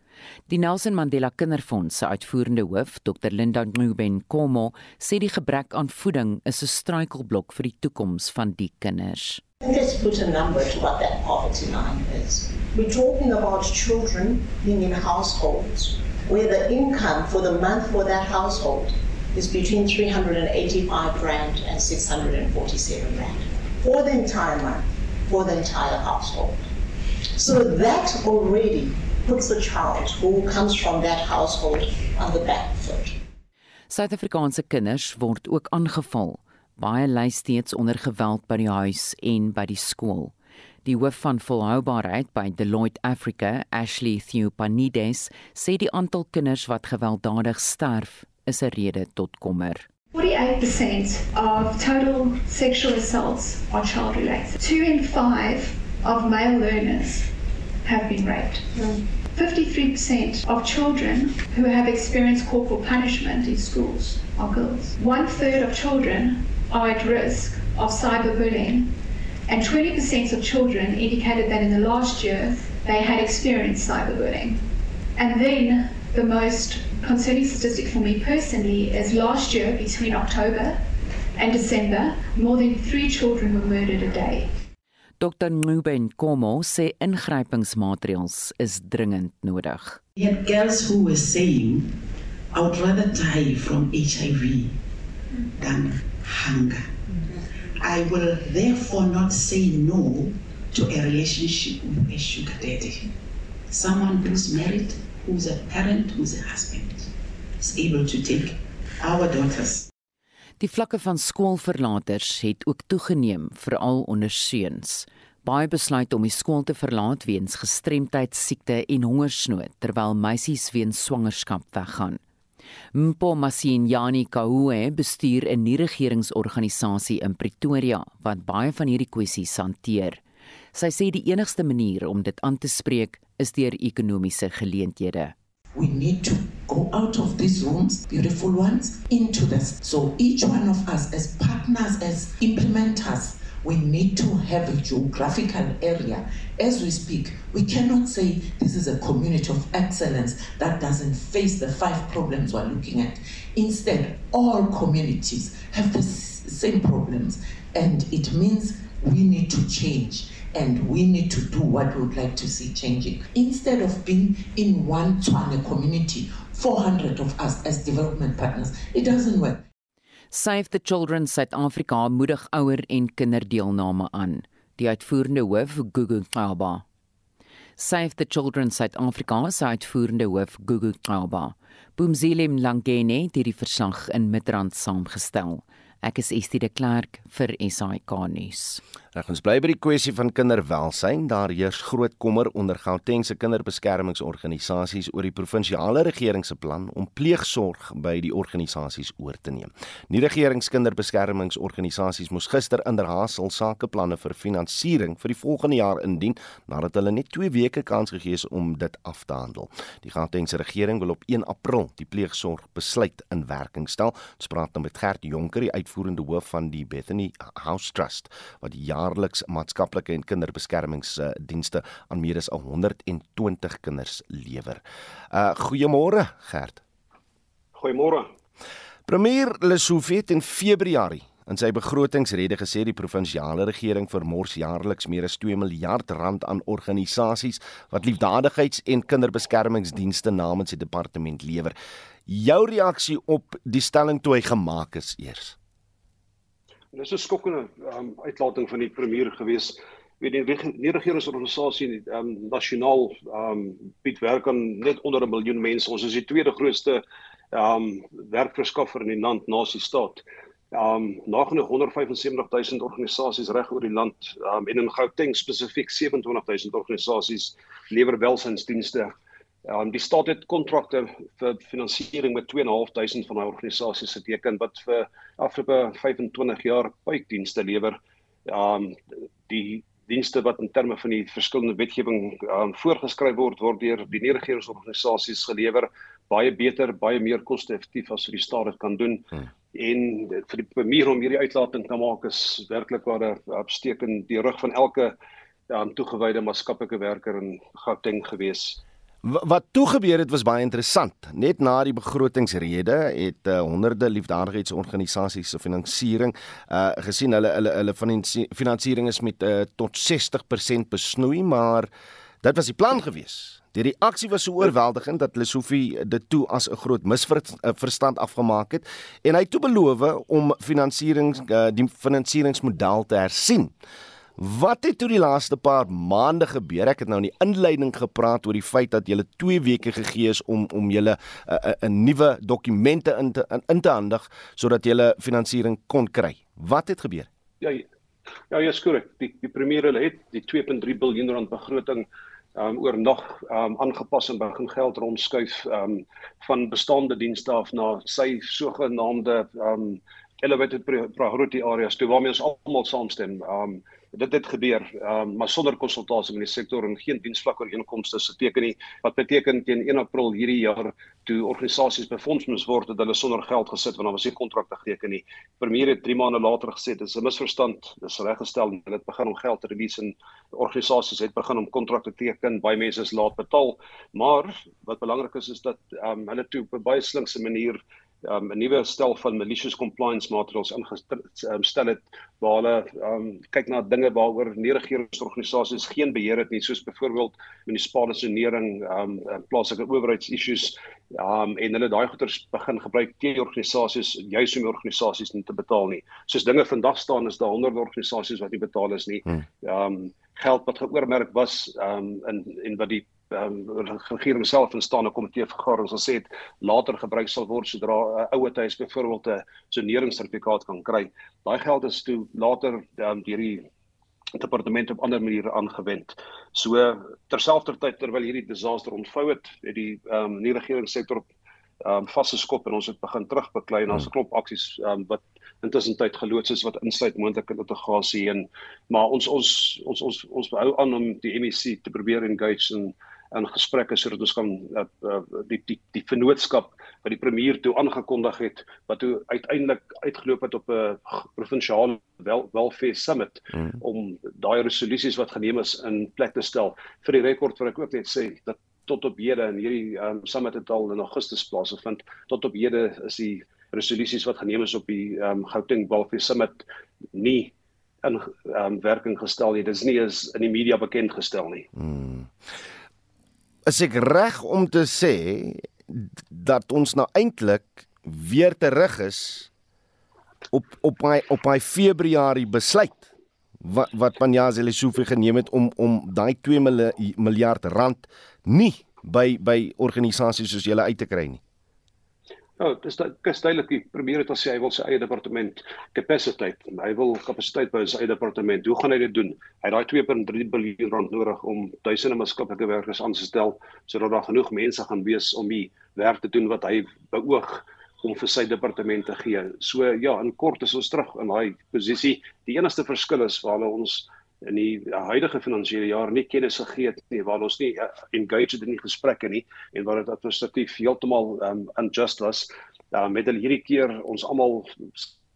Die Nelson Mandela Kinderfonds se uitvoerende hoof, Dr Linda Nguben Komo, sê die gebrek aan voeding is 'n struikelblok vir die toekoms van die kinders. Let's put a number to what that poverty line is. We're talking about children being in households where the income for the month for that household is between 385 rand and 647 rand for the entire month, for the entire household. So that already puts the child who comes from that household on the back foot. Suid-Afrikaanse kinders word ook aangeval. Baie ly steeds onder geweld by die huis en by die skool. Die hoof van volhoubaarheid by Deloitte Africa, Ashley Theopanides, sê die aantal kinders wat gewelddadig sterf is 'n rede tot kommer. 48% of total sexual assaults are child related. 2 in 5 of male learners have been raped. Mm. 53% of children who have experienced corporal punishment in schools are girls. One third of children are at risk of cyberbullying, and 20% of children indicated that in the last year they had experienced cyberbullying. And then the most concerning statistic for me personally is last year, between October and December, more than three children were murdered a day. Dr. Nguben Komo sê ingrypingsmaatreëls is dringend nodig. Had girls who were saying I would rather die from HIV than hunger. I will therefore not say no to a relationship with a sugar daddy. Someone who's married, who's a parent, who's a husband, is able to take our daughters Die vlakke van skoolverlaters het ook toegeneem, veral onder seuns. Baie besluit om die skool te verlaat weens gestremdheid, siekte en hongersnood, terwyl meisies weens swangerskap weggaan. Mpo Masinyani Kaue bestuur 'n nie-regeringsorganisasie in Pretoria wat baie van hierdie kwessies hanteer. Sy sê die enigste manier om dit aan te spreek is deur ekonomiese geleenthede. We need to go out of these rooms, beautiful ones, into this. So each one of us, as partners, as implementers, we need to have a geographical area. As we speak, we cannot say this is a community of excellence that doesn't face the five problems we're looking at. Instead, all communities have the same problems, and it means we need to change and we need to do what we would like to see changing. Instead of being in one Tswane community, 400 of us as development partners, it doesn't work. Save the Children South Africa moedig ouer en kinderdeelname aan. Die uitvoerende hoof Gugu Qaba. Save the Children South Africa se uitvoerende hoof Gugu Qaba. Boomzile Mlangene het die verslag in Midrand saamgestel. Ek is Estie de Klerk vir SAK nuus. Nou ons bly by die kwessie van kinderwelsyn. Daar heers groot kommer onder Gautengse kinderbeskermingsorganisasies oor die provinsiale regering se plan om pleegsorg by die organisasies oor te neem. Nie regeringskinderbeskermingsorganisasies moes gister inderhaasel sakeplanne vir finansiering vir die volgende jaar indien nadat hulle net 2 weke kans gegee is om dit af te handel. Die Gautengse regering wil op 1 April die pleegsorg besluit in werking stel. Ons praat nou met Gert Jonker, die uitvoerende hoof van die Bethany House Trust wat die jaar jaarliks maatskaplike en kinderbeskermingsdienste aan meer as 120 kinders lewer. Uh goeiemôre Gert. Goeiemôre. Premier Lesofie het in Februarie in sy begrotingsrede gesê die provinsiale regering vermors jaarliks meer as 2 miljard rand aan organisasies wat liefdadigheids- en kinderbeskermingsdienste namens die departement lewer. Jou reaksie op die stelling toe hy gemaak is eers. En dis 'n skokkende um, uitlating van die premier gewees. Weet die nie regeringsorganisasie um, nasionaal um, bied werk aan net onder 'n miljoen mense. Ons is die tweede grootste um werkverskaffer in die land na die staat. Um nagenoeg 175 000 organisasies reg oor die land um, en in Gauteng spesifiek 27 000 organisasies lewer welsynsdienste Um, die staat het kontrakte vir finansiering met 2.500 van daai organisasies geteken wat vir afgelope 25 jaar puikdienste lewer. Um die dienste wat in terme van die verskillende wetgewing um, voorgeskryf word word deur die nie-regeringsorganisasies gelewer baie beter, baie meer koste-effektief as wat die staat dit kan doen. Hmm. En vir die premier om hierdie uitlating te maak is werklik waar 'n opsteek in die rug van elke um, toegewyde maatskaplike werker in Gauteng gewees. Wat toe gebeur het was baie interessant. Net na die begrotingsrede het uh, honderde liefdadigheidsorganisasies se finansiering uh gesien hulle hulle hulle finansiering is met uh, tot 60% besnoei, maar dit was die plan gewees. Die reaksie was so oorweldigend dat Lesofie dit toe as 'n groot misverstand afgemaak het en hy het toe beloof om finansiering uh, die finansieringsmodel te hersien. Wat het toe die laaste paar maande gebeur? Ek het nou in die inleiding gepraat oor die feit dat jy 2 weke gegee is om om julle 'n uh, 'n uh, nuwe dokumente in te in, in te handig sodat jy finansiering kon kry. Wat het gebeur? Ja, ja, ja, skurk. Die die premier hulle het die 2.3 miljard rand begroting um oor nog um aangepas en begin geld rondskuif um van bestaande dienste af na sy sogenaamde um elevated priority areas toe waarmee ons almal saamstem. Um dit het gebeur um, maar sonder konsultasie met die sektor en geen diensvlak ooreenkomste se teken nie. Wat beteken teen 1 April hierdie jaar toe organisasies befonds moes word het hulle sonder geld gesit want daar was nie kontrakte geteken nie. Premier het 3 maande later gesê dit is 'n misverstand dis reggestel hulle het begin om geld te release en organisasies het begin om kontrakte te teken baie mense is laat betaal. Maar wat belangrik is is dat um, hulle toe op 'n baie slinkse manier um, 'n nuwe stel van malicious compliance maatreëls ingestel het waar hulle um, kyk na dinge waaroor nie regeringsorganisasies geen beheer het nie soos byvoorbeeld munisipale sanering, um, plaaslike owerheidsissues um, en hulle daai goeders begin gebruik teen organisasies juis om organisasies nie te betaal nie. Soos dinge vandag staan is daar honderde organisasies wat nie betaal is nie. Hmm. Um, geld wat geoormerk was um, in en wat die ehm um, regering self in staan 'n komitee vergadering sal sê dit later gebruik sal word sodra 'n uh, ouer huis byvoorbeeld 'n soneringssertifikaat kan kry. Daai geld is toe later um, deur die departement op ander maniere aangewend. So terselfdertyd terwyl hierdie disaster ontvou het, het die ehm um, nie regeringssektor ehm um, vasgeskop en ons het begin terugbeklei en ons hmm. klop aksies ehm um, wat intussen tyd geloods is wat insluit moontlike litigasie en maar ons ons ons ons ons hou aan om die MEC te probeer engage en in gesprekke sodat ons kan uh, uh, die die die vennootskap wat die premier toe aangekondig het wat toe uiteindelik uitgeloop het op 'n provinsiale wel, welfare summit mm. om daai resolusies wat geneem is in plek te stel. Vir die rekord wat ek ook net sê dat tot op hede en hierdie um, summit het al in Augustus plaasgevind. Tot op hede is die resolusies wat geneem is op die um, Gauteng welfare summit nie in um, werking gestel nie. Dis nie is in die media bekend gestel nie. Mm is ek reg om te sê dat ons nou eintlik weer terug is op op my op my Februarie besluit wat wat Panjazi Lesofie geneem het om om daai 2 miljard rand nie by by organisasies soos julle uit te kry nie. Ja, dis dis duidelik die premier het al sê hy wil sy eie departement kapasiteit. Hy wil kapasiteit by sy eie departement. Hoe gaan hy dit doen? Hy het daai 2.3 miljard rand nodig om duisende maatskaplike werkers aan te stel sodat daar genoeg mense gaan wees om die werk te doen wat hy beoog om vir sy departement te gee. So ja, in kort is ons terug in daai posisie. Die enigste verskil is waar ons in die huidige finansiële jaar nie kennis gegee het nie waar ons nie uh, engaged in die gesprekke nie en waar dit administratief heeltemal um, unjust was uh, met hulle hierdie keer ons almal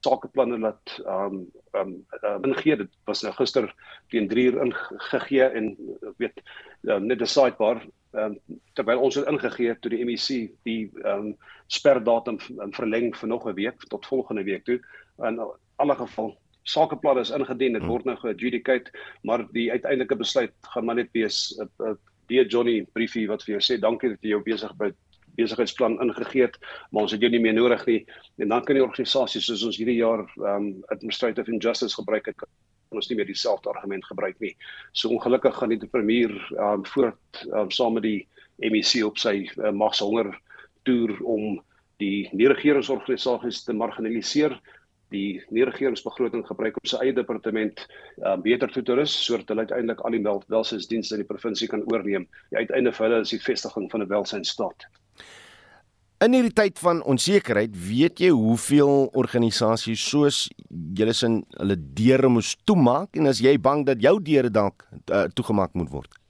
sakeplanne laat um um uh, ingegee dit was nou gister teen 3 uur ingegee en weet uh, net decidbaar um, terwyl ons het ingegee toe die MEC die um sperdatum verleng vir nog 'n week tot volgende week toe. In alle geval sakeplan is ingedien, dit hmm. word nou geadjudicate, maar die uiteindelike besluit gaan maar net wees 'n uh, uh, die Johnny briefie wat vir jou sê dankie dat jy jou besig by besigheidsplan ingegee het, maar ons het jou nie meer nodig nie. En dan kan die organisasies soos ons hierdie jaar um administrative injustice gebruik het ons nie meer dieselfde argument gebruik nie. So ongelukkig gaan die premier um voort um, saam met die MEC op sy uh, magshonger toer om die nie-regeringsorganisasies te marginaliseer die regeringsbegroting gebruik om sy eie departement uh, beter toe te rus sodat hulle uiteindelik al die welsynsdienste in die provinsie kan oorneem. Die uiteinde vir hulle is die vestiging van 'n welsynsstaat. In hierdie tyd van onsekerheid, weet jy hoeveel organisasies soos julle sin hulle deure moes toemaak en as jy bang dat jou deure dalk uh, toegemaak moet word?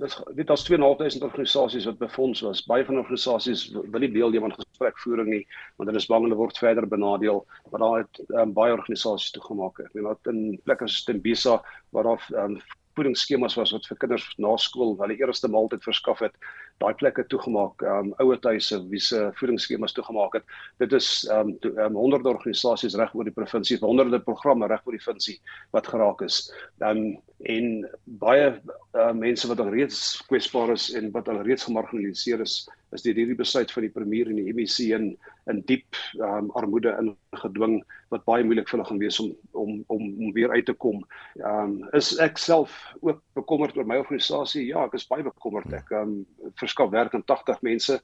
Dis weet as 2.500 organisasies wat befonds was. Baie van organisasies wil nie deelneem aan gesprekvoering nie want hulle is bang hulle word verder benadeel. Maar daar het um, baie organisasies toegemaak. Ek meen dat in plekke soos Tembisa waar daar um, voedingsskemas was wat vir kinders na skool hulle eerste maaltyd verskaf het, daai plekke toegemaak, um ouerhuise wie se voedingsskemas toegemaak het. Dit is um, to, um honderde organisasies reg oor die provinsie, honderde programme reg oor die provinsie wat geraak is. Um en baie uh, mense wat al reeds kwesbaar is en wat al reeds gemarginaliseer is, is deur hierdie besluit van die premier en die MEC in in diep um, armoede ingedwing wat baie moeilik vir hulle gaan wees om om om om weer uit te kom. Ehm um, is ek self ook bekommerd oor my organisasie? Ja, ek is baie bekommerd. Ek ehm um, verskaf werk aan 80 mense.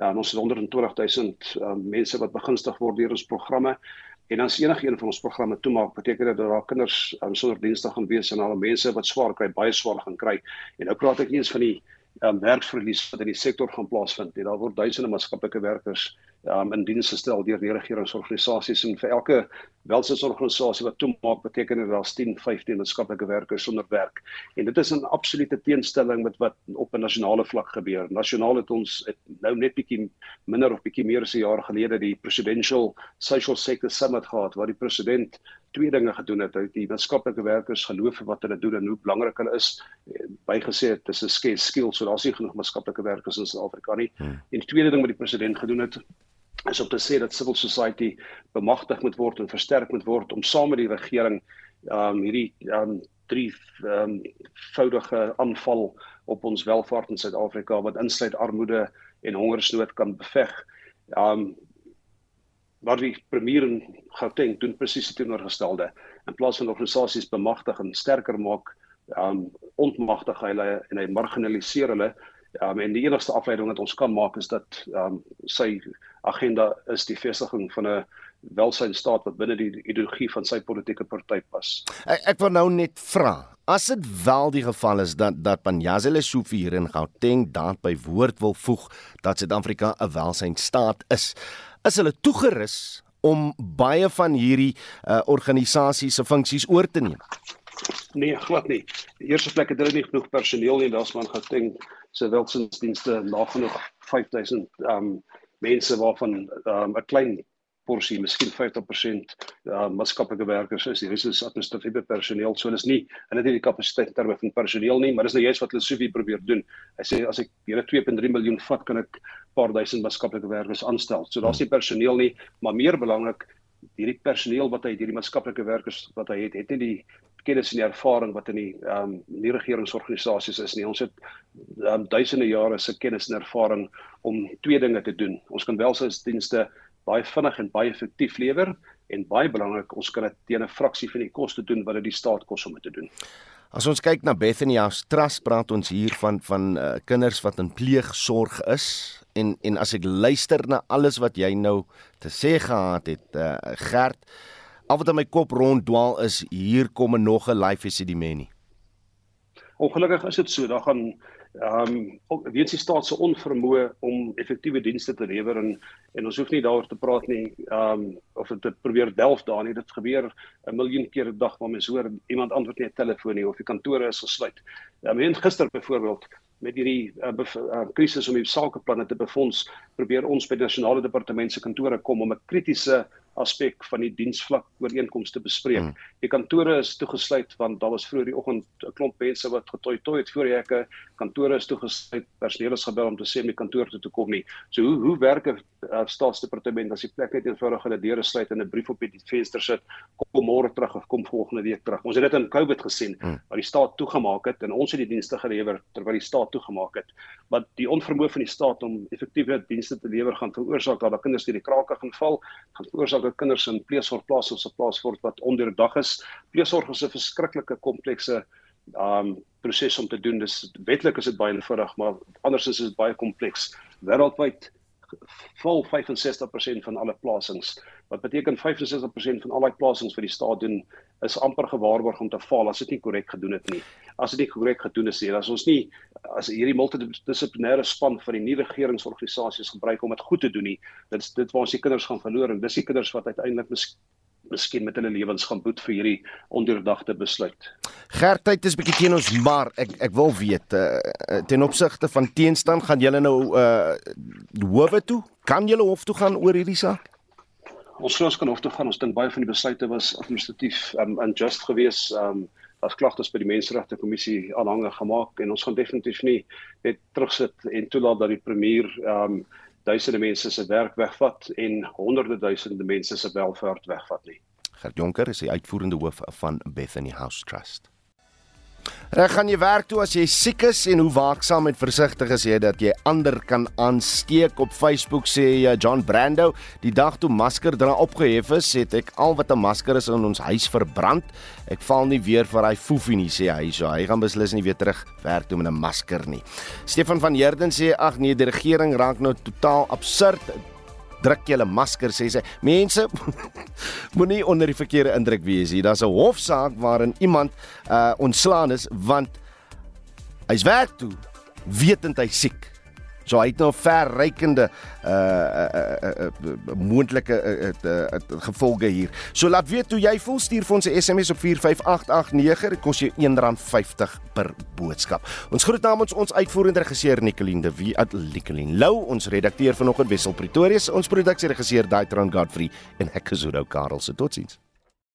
Ja, ons het 120 000 um, mense wat begunstig word deur ons programme. En as enige een van ons programme toemaak, beteken dit dat daar kinders um, sonder dienste gaan wees en al mense wat swaar kry, baie swaar gaan kry. En nou praat ek nie eens van die um, werksverlies wat in die sektor gaan plaasvind. Daar word duisende maatskaplike werkers um, in diens gestel deur die regeringsorganisasies en vir elke welsynsorganisasie wat toemaak beteken dit daar's 10, 15 maatskaplike werkers sonder werk. En dit is 'n absolute teenstelling met wat op 'n nasionale vlak gebeur. Nasionaal het ons het nou net bietjie minder of bietjie meer as 'n jaar gelede die presidential social sector summit gehad waar die president twee dinge gedoen het. Hy het die maatskaplike werkers geloof vir wat hulle doen en hoe belangrik hulle is. Bygesê het dis 'n scarce skill, so daar's nie genoeg maatskaplike werkers in Suid-Afrika nie. Hmm. En die tweede ding wat die president gedoen het is om te sê dat civil society bemagtig moet word en versterk moet word om saam met die regering um hierdie um drie um voudige aanval op ons welvaart in Suid-Afrika wat insluit armoede en hongersnood kan beveg. Um wat die premier in Gauteng doen presies die teenoorgestelde. In plaas van organisasies bemagtig en sterker maak, um ontmagtig hulle en hy marginaliseer hulle um, en die enigste afleiding wat ons kan maak is dat um, sy agenda is die vestiging van 'n welsynstaat wat binne die ideologie van sy politieke party pas. Ek, ek wil nou net vra, as dit wel die geval is dat dat Panjazile Sofi hier in Gauteng daad by woord wil voeg dat Suid-Afrika 'n welsynstaat is, is hulle toegerus om baie van hierdie uh, organisasies se funksies oor te neem? Nee, glad nie. Die eerste plek het hulle nie genoeg personeel nie, daar's man Gauteng se welsynsdienste nagenoeg 5000 um mense waarvan um 'n klein porsie, miskien 50% uh maatskaplike werkers is. Hier is dis administratiewe personeel. So dis nie en dit het die kapasiteit terme van personeel nie, maar dis nou juist wat hulle Sofie probeer doen. Hy sê as ek hierdie 2.3 miljoen vat, kan ek paar duisend maatskaplike werkers aanstel. So daar's nie personeel nie, maar meer belangrik hierdie personeel wat hy hierdie maatskaplike werkers wat hy het, het nie die kennis en ervaring wat in die ehm um, nie regeringsorganisasies is nie. Ons het um, duisende jare se kennis en ervaring om twee dinge te doen. Ons kan welsynsdienste baie vinnig en baie effektief lewer en baie belangrik, ons kan dit teen 'n fraksie van die koste doen wat dit die staat kos om te doen. As ons kyk na Bethany House Trust, praat ons hier van van uh, kinders wat in pleegsorg is en en as ek luister na alles wat jy nou te sê gehad het, uh, Gert, al wat in my kop ronddwaal is hier kom nog 'n live esidimeni. Ongelukkig is dit so, daar gaan ehm um, weens die staat se onvermoë om effektiewe dienste te lewer en en ons hoef nie daaroor te praat nie ehm um, of dit probeer delf daar nie dit gebeur 'n miljoen keer 'n dag waar mens hoor iemand antwoord nie 'n telefoon nie of die kantore is gesluit. Ja, mens gister byvoorbeeld met hierdie uh, uh, krisis om die sakeplanne te befonds, probeer ons by nasionale departement se kantore kom om 'n kritiese aspek van die diensvlak ooreenkomste bespreek. Hmm. Die kantore is toegesluit want daar was vroeër die oggend 'n klomp mense wat getoi toi het voor die hekke. Kantore is toegesluit. Personeel is gebel om te sê om die kantoor toe te kom nie. So hoe hoe werk 'n uh, staatsdepartement as die plek net eenvoudig hulle deure sluit en 'n brief op die venster sit, kom môre terug of kom volgende week terug. Ons het dit in COVID gesien, hmm. waar die staat toegemaak het en ons het die dienste gelewer terwyl die staat toegemaak het. Maar die onvermoë van die staat om effektiewe dienste te lewer gaan veroorsaak dat daar kinders deur die krake gaan val, gaan veroorsaak dat kinders in pleegsorgplase of se plaas word wat onderdag is. Pleegsorg is 'n verskriklike komplekse um proses om te doen. Dis wetlik is dit baie eenvoudig, maar andersins is dit baie kompleks. Wêreldwyd vol 65% van alle plasings. Wat beteken 65% van al die plasings vir die staat doen is amper gewaarborg om te faal as dit nie korrek gedoen het nie. As dit nie korrek gedoen is nie, as ons nie as hierdie multidissiplinêre span van die nuwe regeringsorganisasies gebruik om dit goed te doen nie, dit is dit waar ons die kinders gaan verloor en dis die kinders wat uiteindelik miskien met hulle lewens gaan boet vir hierdie ondeurdagte besluit. Gertyd is bietjie teen ons, maar ek ek wil weet uh, ten opsigte van teenstand gaan julle nou uh howe toe? Kan julle hof toe gaan oor hierdie saak? Ons glo ons kan hof toe gaan. Ons dink baie van die besluite was administratief um, unjust geweest. Um as klagtes by die menseregte kommissie aanhange gemaak en ons gaan definitief nie net terugsit en toelaat dat die premier um duisende mense se werk wegvat en honderde duisende mense se welvaart wegvat nie. Gert Jonker is die uitvoerende hoof van Bethany House Trust. Reg gaan jy werk toe as jy siek is en hoe waaksaam en versigtig is jy dat jy ander kan aansteek? Op Facebook sê jy John Brando die dag toe masker dra opgehef is het ek al wat 'n masker is in ons huis verbrand. Ek val nie weer vir hy foefie nie sê hy. So hy gaan beslis nie weer terug werk toe met 'n masker nie. Stefan van Heerden sê ag nee die regering raak nou totaal absurd druk julle masker sê sy. Mense moenie onder die verkeerde indruk wees hier. Daar's 'n hofsaak waarin iemand uh ontslaan is want hy's werk toe wetend hy siek. So hy het nou verrykende uh uh, uh, uh moontlike uh, uh, uh, gevolge hier. So laat weet hoe jy voel stuur vir ons 'n SMS op 45889. Dit kos jou R1.50 per boodskap. Ons groet namens ons uitvoerende regisseur Nicoline de Wie Nicoline Lou, ons redakteur vanoggend Wessel Pretorius, ons produksieregisseur Daitron Godfrey en ek is Oudo Karel se totsiens.